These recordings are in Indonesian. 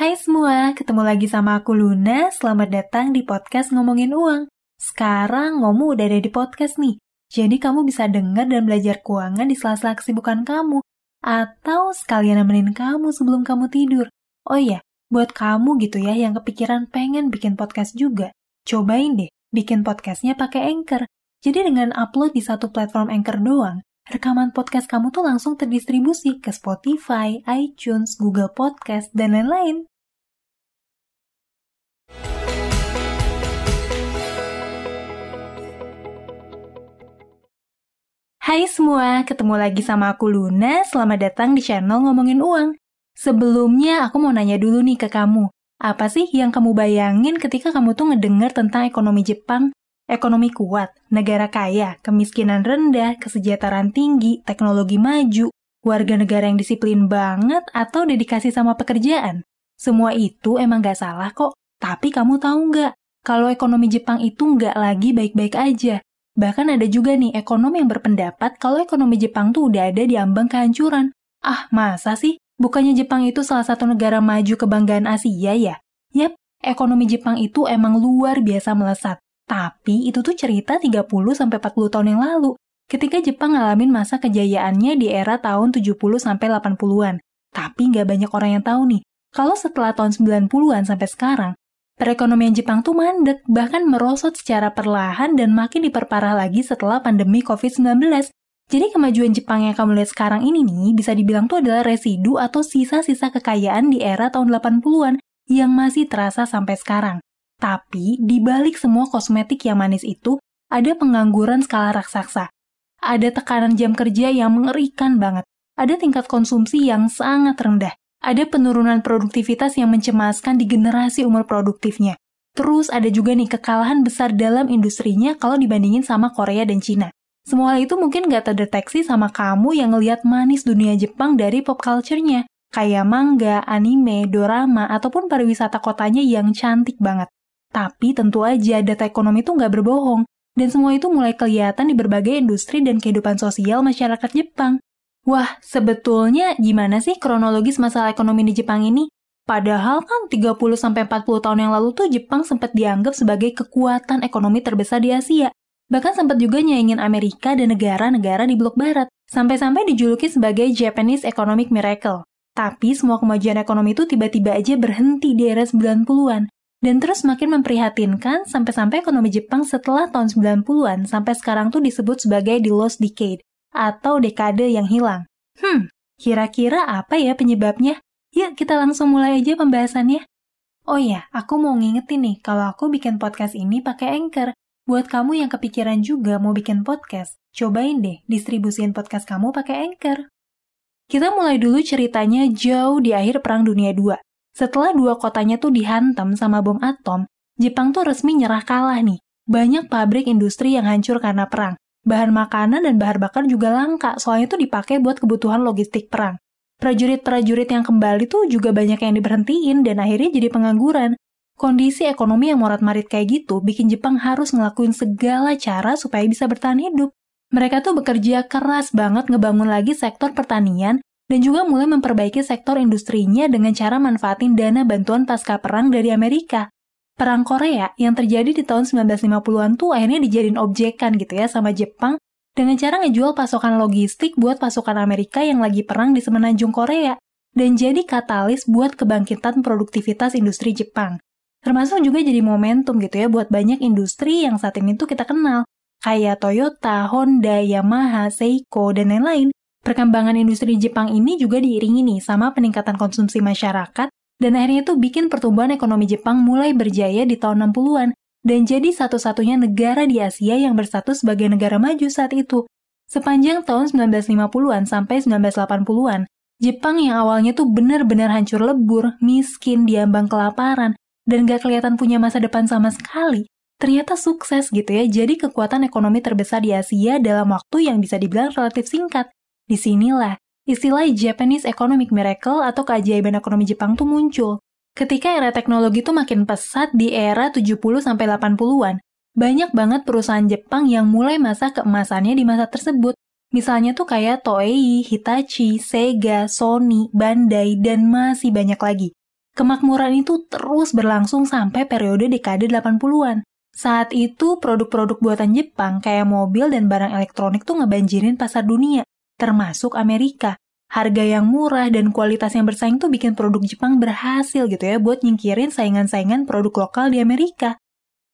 Hai semua, ketemu lagi sama aku Luna. Selamat datang di podcast Ngomongin Uang. Sekarang Ngomu udah ada di podcast nih. Jadi kamu bisa dengar dan belajar keuangan di sela-sela kesibukan kamu. Atau sekalian nemenin kamu sebelum kamu tidur. Oh iya, buat kamu gitu ya yang kepikiran pengen bikin podcast juga. Cobain deh, bikin podcastnya pakai Anchor. Jadi dengan upload di satu platform Anchor doang, rekaman podcast kamu tuh langsung terdistribusi ke Spotify, iTunes, Google Podcast, dan lain-lain. Hai semua, ketemu lagi sama aku Luna. Selamat datang di channel Ngomongin Uang. Sebelumnya aku mau nanya dulu nih ke kamu. Apa sih yang kamu bayangin ketika kamu tuh ngedenger tentang ekonomi Jepang? Ekonomi kuat, negara kaya, kemiskinan rendah, kesejahteraan tinggi, teknologi maju, warga negara yang disiplin banget, atau dedikasi sama pekerjaan? Semua itu emang gak salah kok. Tapi kamu tahu nggak, kalau ekonomi Jepang itu nggak lagi baik-baik aja. Bahkan ada juga nih ekonom yang berpendapat kalau ekonomi Jepang tuh udah ada di ambang kehancuran. Ah, masa sih? Bukannya Jepang itu salah satu negara maju kebanggaan Asia ya? Yap, ekonomi Jepang itu emang luar biasa melesat. Tapi itu tuh cerita 30-40 tahun yang lalu, ketika Jepang ngalamin masa kejayaannya di era tahun 70-80-an. Tapi nggak banyak orang yang tahu nih, kalau setelah tahun 90-an sampai sekarang, Perekonomian Jepang tuh mandek, bahkan merosot secara perlahan dan makin diperparah lagi setelah pandemi COVID-19. Jadi kemajuan Jepang yang kamu lihat sekarang ini nih bisa dibilang tuh adalah residu atau sisa-sisa kekayaan di era tahun 80-an yang masih terasa sampai sekarang. Tapi di balik semua kosmetik yang manis itu, ada pengangguran skala raksasa. Ada tekanan jam kerja yang mengerikan banget. Ada tingkat konsumsi yang sangat rendah ada penurunan produktivitas yang mencemaskan di generasi umur produktifnya. Terus ada juga nih kekalahan besar dalam industrinya kalau dibandingin sama Korea dan Cina. Semua hal itu mungkin gak terdeteksi sama kamu yang ngelihat manis dunia Jepang dari pop culture-nya. Kayak manga, anime, dorama, ataupun pariwisata kotanya yang cantik banget. Tapi tentu aja data ekonomi itu nggak berbohong. Dan semua itu mulai kelihatan di berbagai industri dan kehidupan sosial masyarakat Jepang. Wah, sebetulnya gimana sih kronologis masalah ekonomi di Jepang ini? Padahal kan 30-40 tahun yang lalu tuh Jepang sempat dianggap sebagai kekuatan ekonomi terbesar di Asia. Bahkan sempat juga nyaingin Amerika dan negara-negara di blok barat. Sampai-sampai dijuluki sebagai Japanese Economic Miracle. Tapi semua kemajuan ekonomi itu tiba-tiba aja berhenti di era 90-an. Dan terus makin memprihatinkan sampai-sampai ekonomi Jepang setelah tahun 90-an sampai sekarang tuh disebut sebagai the lost decade atau dekade yang hilang. Hmm, kira-kira apa ya penyebabnya? Yuk kita langsung mulai aja pembahasannya. Oh ya, aku mau ngingetin nih kalau aku bikin podcast ini pakai Anchor. Buat kamu yang kepikiran juga mau bikin podcast, cobain deh distribusin podcast kamu pakai Anchor. Kita mulai dulu ceritanya jauh di akhir Perang Dunia II. Setelah dua kotanya tuh dihantam sama bom atom, Jepang tuh resmi nyerah kalah nih. Banyak pabrik industri yang hancur karena perang, Bahan makanan dan bahan bakar juga langka, soalnya itu dipakai buat kebutuhan logistik perang. Prajurit-prajurit yang kembali tuh juga banyak yang diberhentiin dan akhirnya jadi pengangguran. Kondisi ekonomi yang morat-marit kayak gitu bikin Jepang harus ngelakuin segala cara supaya bisa bertahan hidup. Mereka tuh bekerja keras banget ngebangun lagi sektor pertanian dan juga mulai memperbaiki sektor industrinya dengan cara manfaatin dana bantuan pasca perang dari Amerika. Perang Korea yang terjadi di tahun 1950-an tuh akhirnya dijadiin objekan gitu ya sama Jepang dengan cara ngejual pasokan logistik buat pasukan Amerika yang lagi perang di semenanjung Korea dan jadi katalis buat kebangkitan produktivitas industri Jepang. Termasuk juga jadi momentum gitu ya buat banyak industri yang saat ini tuh kita kenal, kayak Toyota, Honda, Yamaha, Seiko, dan lain-lain. Perkembangan industri Jepang ini juga diiringi nih sama peningkatan konsumsi masyarakat dan akhirnya itu bikin pertumbuhan ekonomi Jepang mulai berjaya di tahun 60-an dan jadi satu-satunya negara di Asia yang berstatus sebagai negara maju saat itu. Sepanjang tahun 1950-an sampai 1980-an, Jepang yang awalnya tuh benar-benar hancur lebur, miskin, diambang kelaparan, dan gak kelihatan punya masa depan sama sekali, ternyata sukses gitu ya jadi kekuatan ekonomi terbesar di Asia dalam waktu yang bisa dibilang relatif singkat. Di sinilah Istilah Japanese Economic Miracle atau keajaiban ekonomi Jepang tuh muncul. Ketika era teknologi tuh makin pesat di era 70-80-an, banyak banget perusahaan Jepang yang mulai masa keemasannya di masa tersebut. Misalnya tuh kayak Toei, Hitachi, Sega, Sony, Bandai, dan masih banyak lagi. Kemakmuran itu terus berlangsung sampai periode dekade 80-an. Saat itu, produk-produk buatan Jepang kayak mobil dan barang elektronik tuh ngebanjirin pasar dunia, termasuk Amerika. Harga yang murah dan kualitas yang bersaing tuh bikin produk Jepang berhasil gitu ya buat nyingkirin saingan-saingan produk lokal di Amerika.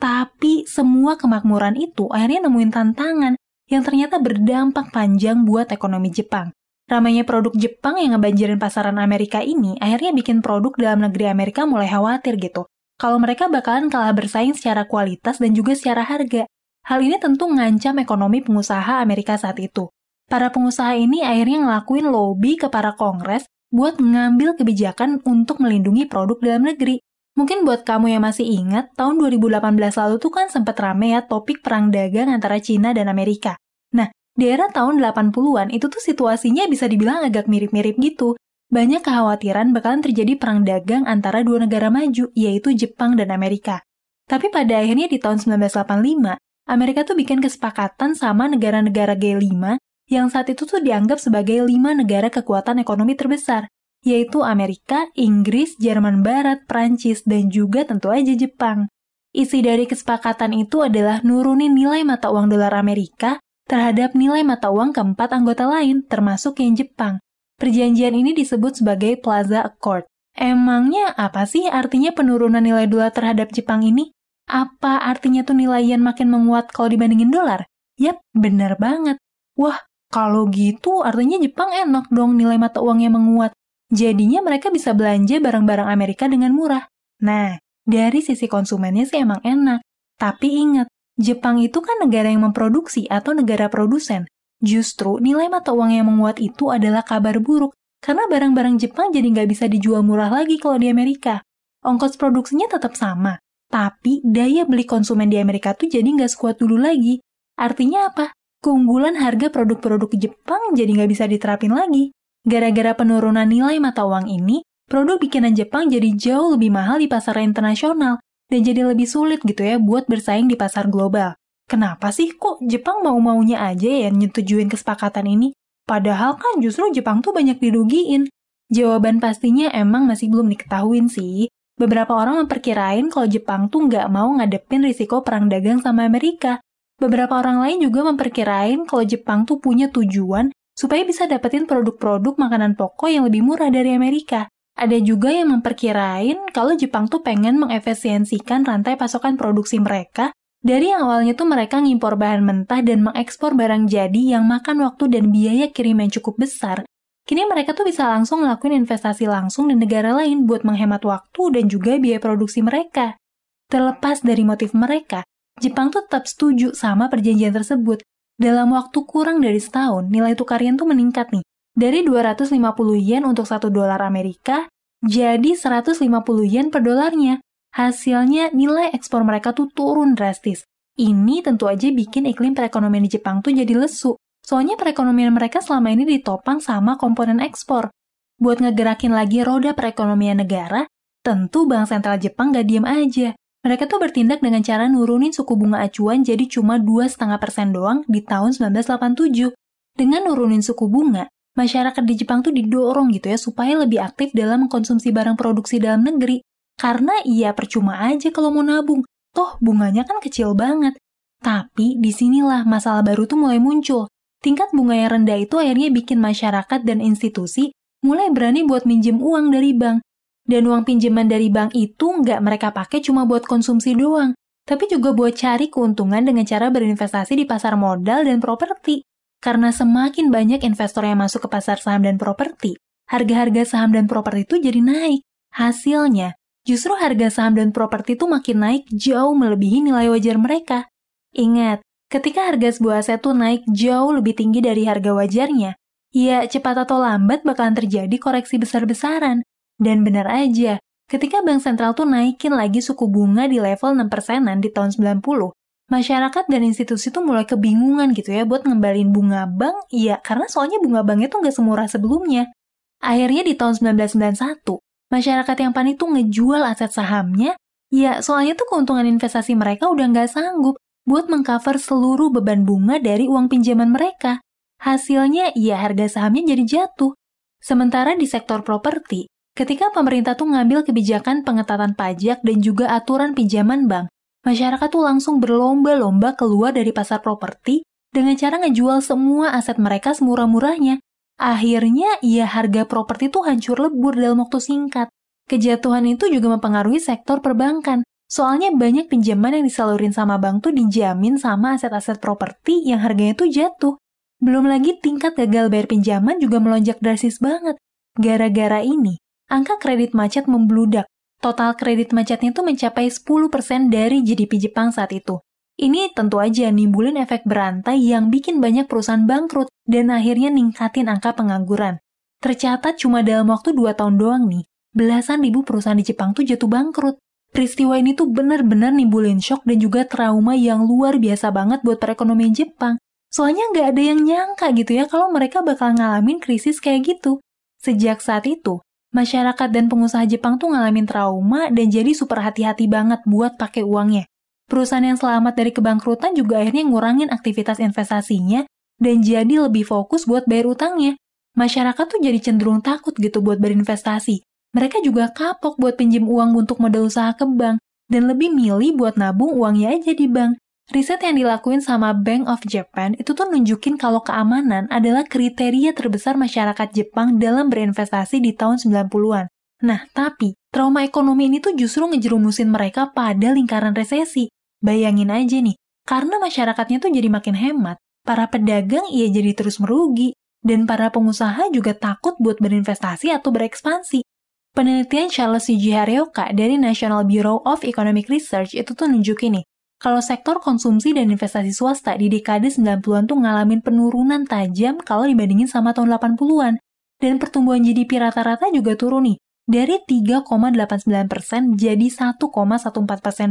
Tapi semua kemakmuran itu akhirnya nemuin tantangan yang ternyata berdampak panjang buat ekonomi Jepang. Ramainya produk Jepang yang ngebanjirin pasaran Amerika ini akhirnya bikin produk dalam negeri Amerika mulai khawatir gitu kalau mereka bakalan kalah bersaing secara kualitas dan juga secara harga. Hal ini tentu ngancam ekonomi pengusaha Amerika saat itu. Para pengusaha ini akhirnya ngelakuin lobby ke para kongres buat mengambil kebijakan untuk melindungi produk dalam negeri. Mungkin buat kamu yang masih ingat, tahun 2018 lalu tuh kan sempat rame ya topik perang dagang antara Cina dan Amerika. Nah, di era tahun 80-an itu tuh situasinya bisa dibilang agak mirip-mirip gitu banyak kekhawatiran bakalan terjadi perang dagang antara dua negara maju, yaitu Jepang dan Amerika. Tapi pada akhirnya di tahun 1985, Amerika tuh bikin kesepakatan sama negara-negara G5 yang saat itu tuh dianggap sebagai lima negara kekuatan ekonomi terbesar, yaitu Amerika, Inggris, Jerman Barat, Prancis, dan juga tentu aja Jepang. Isi dari kesepakatan itu adalah nurunin nilai mata uang dolar Amerika terhadap nilai mata uang keempat anggota lain, termasuk yang Jepang. Perjanjian ini disebut sebagai Plaza Accord. Emangnya apa sih artinya penurunan nilai dolar terhadap Jepang ini? Apa artinya tuh nilai yen makin menguat kalau dibandingin dolar? Yap, bener banget. Wah, kalau gitu artinya Jepang enak dong nilai mata uangnya menguat. Jadinya mereka bisa belanja barang-barang Amerika dengan murah. Nah, dari sisi konsumennya sih emang enak. Tapi ingat, Jepang itu kan negara yang memproduksi atau negara produsen. Justru nilai mata uang yang menguat itu adalah kabar buruk, karena barang-barang Jepang jadi nggak bisa dijual murah lagi kalau di Amerika. Ongkos produksinya tetap sama, tapi daya beli konsumen di Amerika tuh jadi nggak sekuat dulu lagi. Artinya apa? Keunggulan harga produk-produk Jepang jadi nggak bisa diterapin lagi. Gara-gara penurunan nilai mata uang ini, produk bikinan Jepang jadi jauh lebih mahal di pasar internasional, dan jadi lebih sulit gitu ya buat bersaing di pasar global. Kenapa sih kok Jepang mau-maunya aja ya nyetujuin kesepakatan ini? Padahal kan justru Jepang tuh banyak dirugiin. Jawaban pastinya emang masih belum diketahuin sih. Beberapa orang memperkirain kalau Jepang tuh nggak mau ngadepin risiko perang dagang sama Amerika. Beberapa orang lain juga memperkirain kalau Jepang tuh punya tujuan supaya bisa dapetin produk-produk makanan pokok yang lebih murah dari Amerika. Ada juga yang memperkirain kalau Jepang tuh pengen mengefisiensikan rantai pasokan produksi mereka dari yang awalnya tuh mereka ngimpor bahan mentah dan mengekspor barang jadi yang makan waktu dan biaya kirim yang cukup besar, kini mereka tuh bisa langsung ngelakuin investasi langsung di negara lain buat menghemat waktu dan juga biaya produksi mereka. Terlepas dari motif mereka, Jepang tuh tetap setuju sama perjanjian tersebut. Dalam waktu kurang dari setahun, nilai tukar yen tuh meningkat nih. Dari 250 yen untuk 1 dolar Amerika, jadi 150 yen per dolarnya. Hasilnya nilai ekspor mereka tuh turun drastis. Ini tentu aja bikin iklim perekonomian di Jepang tuh jadi lesu. Soalnya perekonomian mereka selama ini ditopang sama komponen ekspor. Buat ngegerakin lagi roda perekonomian negara, tentu Bank Sentral Jepang gak diem aja. Mereka tuh bertindak dengan cara nurunin suku bunga acuan jadi cuma 2,5% doang di tahun 1987. Dengan nurunin suku bunga, masyarakat di Jepang tuh didorong gitu ya supaya lebih aktif dalam mengkonsumsi barang produksi dalam negeri. Karena iya percuma aja kalau mau nabung, toh bunganya kan kecil banget. Tapi di sinilah masalah baru tuh mulai muncul. Tingkat bunga yang rendah itu akhirnya bikin masyarakat dan institusi mulai berani buat minjem uang dari bank. Dan uang pinjaman dari bank itu nggak mereka pakai cuma buat konsumsi doang, tapi juga buat cari keuntungan dengan cara berinvestasi di pasar modal dan properti. Karena semakin banyak investor yang masuk ke pasar saham dan properti, harga-harga saham dan properti itu jadi naik. Hasilnya, justru harga saham dan properti itu makin naik jauh melebihi nilai wajar mereka. Ingat, ketika harga sebuah aset tuh naik jauh lebih tinggi dari harga wajarnya, ya cepat atau lambat bakalan terjadi koreksi besar-besaran. Dan benar aja, ketika bank sentral tuh naikin lagi suku bunga di level 6 persenan di tahun 90, masyarakat dan institusi tuh mulai kebingungan gitu ya buat ngembalin bunga bank, ya karena soalnya bunga banknya tuh nggak semurah sebelumnya. Akhirnya di tahun 1991, masyarakat yang panik tuh ngejual aset sahamnya, ya soalnya tuh keuntungan investasi mereka udah nggak sanggup buat mengcover seluruh beban bunga dari uang pinjaman mereka. Hasilnya, ya harga sahamnya jadi jatuh. Sementara di sektor properti, Ketika pemerintah tuh ngambil kebijakan pengetatan pajak dan juga aturan pinjaman bank, masyarakat tuh langsung berlomba-lomba keluar dari pasar properti dengan cara ngejual semua aset mereka semurah-murahnya. Akhirnya, ya harga properti tuh hancur lebur dalam waktu singkat. Kejatuhan itu juga mempengaruhi sektor perbankan. Soalnya banyak pinjaman yang disalurin sama bank tuh dijamin sama aset-aset properti yang harganya tuh jatuh. Belum lagi tingkat gagal bayar pinjaman juga melonjak drastis banget. Gara-gara ini, angka kredit macet membludak. Total kredit macetnya tuh mencapai 10% dari GDP Jepang saat itu. Ini tentu aja nimbulin efek berantai yang bikin banyak perusahaan bangkrut dan akhirnya ningkatin angka pengangguran. Tercatat cuma dalam waktu 2 tahun doang nih, belasan ribu perusahaan di Jepang tuh jatuh bangkrut. Peristiwa ini tuh bener-bener nimbulin shock dan juga trauma yang luar biasa banget buat perekonomian Jepang. Soalnya nggak ada yang nyangka gitu ya kalau mereka bakal ngalamin krisis kayak gitu. Sejak saat itu, masyarakat dan pengusaha Jepang tuh ngalamin trauma dan jadi super hati-hati banget buat pakai uangnya. Perusahaan yang selamat dari kebangkrutan juga akhirnya ngurangin aktivitas investasinya dan jadi lebih fokus buat bayar utangnya. Masyarakat tuh jadi cenderung takut gitu buat berinvestasi. Mereka juga kapok buat pinjam uang untuk modal usaha ke bank dan lebih milih buat nabung uangnya aja di bank. Riset yang dilakuin sama Bank of Japan itu tuh nunjukin kalau keamanan adalah kriteria terbesar masyarakat Jepang dalam berinvestasi di tahun 90-an. Nah, tapi trauma ekonomi ini tuh justru ngejerumusin mereka pada lingkaran resesi. Bayangin aja nih, karena masyarakatnya tuh jadi makin hemat, para pedagang iya jadi terus merugi, dan para pengusaha juga takut buat berinvestasi atau berekspansi. Penelitian Charles C. Harioka dari National Bureau of Economic Research itu tuh nunjukin nih, kalau sektor konsumsi dan investasi swasta di dekade 90-an tuh ngalamin penurunan tajam kalau dibandingin sama tahun 80-an. Dan pertumbuhan GDP rata-rata juga turun nih, dari 3,89% jadi 1,14%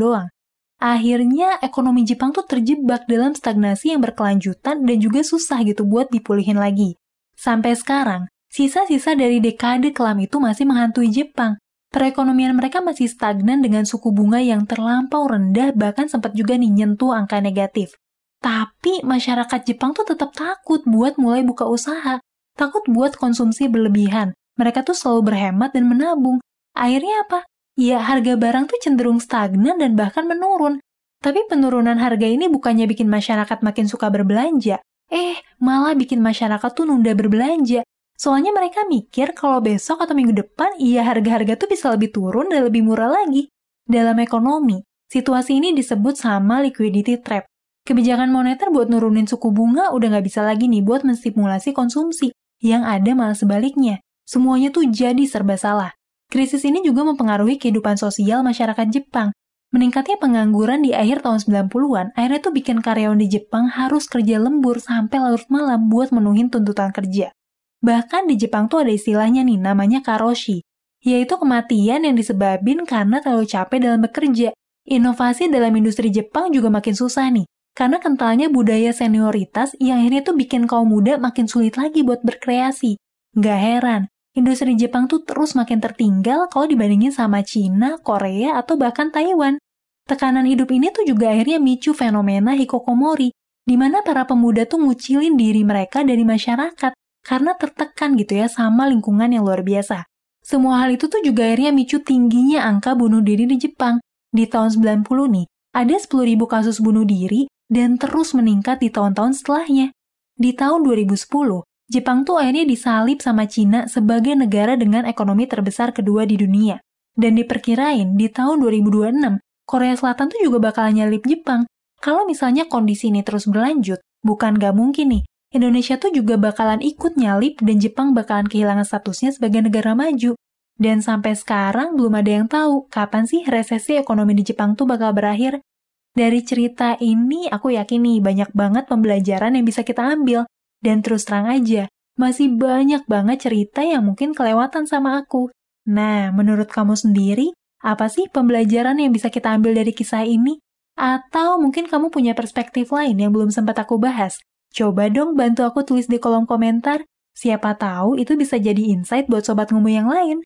doang. Akhirnya ekonomi Jepang tuh terjebak dalam stagnasi yang berkelanjutan dan juga susah gitu buat dipulihin lagi. Sampai sekarang, sisa-sisa dari dekade kelam itu masih menghantui Jepang. Perekonomian mereka masih stagnan dengan suku bunga yang terlampau rendah bahkan sempat juga nih nyentuh angka negatif. Tapi masyarakat Jepang tuh tetap takut buat mulai buka usaha, takut buat konsumsi berlebihan. Mereka tuh selalu berhemat dan menabung. Akhirnya apa? ya harga barang tuh cenderung stagnan dan bahkan menurun. Tapi penurunan harga ini bukannya bikin masyarakat makin suka berbelanja, eh malah bikin masyarakat tuh nunda berbelanja. Soalnya mereka mikir kalau besok atau minggu depan iya harga-harga tuh bisa lebih turun dan lebih murah lagi. Dalam ekonomi, situasi ini disebut sama liquidity trap. Kebijakan moneter buat nurunin suku bunga udah nggak bisa lagi nih buat menstimulasi konsumsi. Yang ada malah sebaliknya. Semuanya tuh jadi serba salah. Krisis ini juga mempengaruhi kehidupan sosial masyarakat Jepang. Meningkatnya pengangguran di akhir tahun 90-an, akhirnya tuh bikin karyawan di Jepang harus kerja lembur sampai larut malam buat menuhin tuntutan kerja. Bahkan di Jepang tuh ada istilahnya nih, namanya karoshi, yaitu kematian yang disebabin karena terlalu capek dalam bekerja. Inovasi dalam industri Jepang juga makin susah nih, karena kentalnya budaya senioritas yang akhirnya tuh bikin kaum muda makin sulit lagi buat berkreasi. Gak heran, industri Jepang tuh terus makin tertinggal kalau dibandingin sama Cina, Korea, atau bahkan Taiwan. Tekanan hidup ini tuh juga akhirnya micu fenomena hikokomori, di mana para pemuda tuh ngucilin diri mereka dari masyarakat karena tertekan gitu ya sama lingkungan yang luar biasa. Semua hal itu tuh juga akhirnya micu tingginya angka bunuh diri di Jepang. Di tahun 90 nih, ada 10.000 kasus bunuh diri dan terus meningkat di tahun-tahun setelahnya. Di tahun 2010, Jepang tuh akhirnya disalip sama Cina sebagai negara dengan ekonomi terbesar kedua di dunia. Dan diperkirain di tahun 2026, Korea Selatan tuh juga bakal nyalip Jepang. Kalau misalnya kondisi ini terus berlanjut, bukan gak mungkin nih, Indonesia tuh juga bakalan ikut nyalip dan Jepang bakalan kehilangan statusnya sebagai negara maju. Dan sampai sekarang belum ada yang tahu kapan sih resesi ekonomi di Jepang tuh bakal berakhir. Dari cerita ini, aku yakin nih banyak banget pembelajaran yang bisa kita ambil. Dan terus terang aja, masih banyak banget cerita yang mungkin kelewatan sama aku. Nah, menurut kamu sendiri, apa sih pembelajaran yang bisa kita ambil dari kisah ini? Atau mungkin kamu punya perspektif lain yang belum sempat aku bahas? Coba dong bantu aku tulis di kolom komentar. Siapa tahu itu bisa jadi insight buat sobat ngomong yang lain.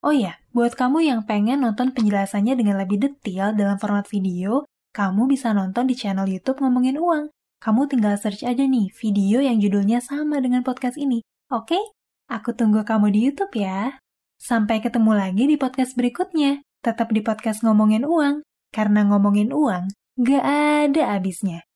Oh ya, buat kamu yang pengen nonton penjelasannya dengan lebih detail dalam format video, kamu bisa nonton di channel YouTube Ngomongin Uang. Kamu tinggal search aja nih video yang judulnya sama dengan podcast ini. Oke? Aku tunggu kamu di YouTube ya. Sampai ketemu lagi di podcast berikutnya. Tetap di podcast ngomongin uang, karena ngomongin uang gak ada habisnya.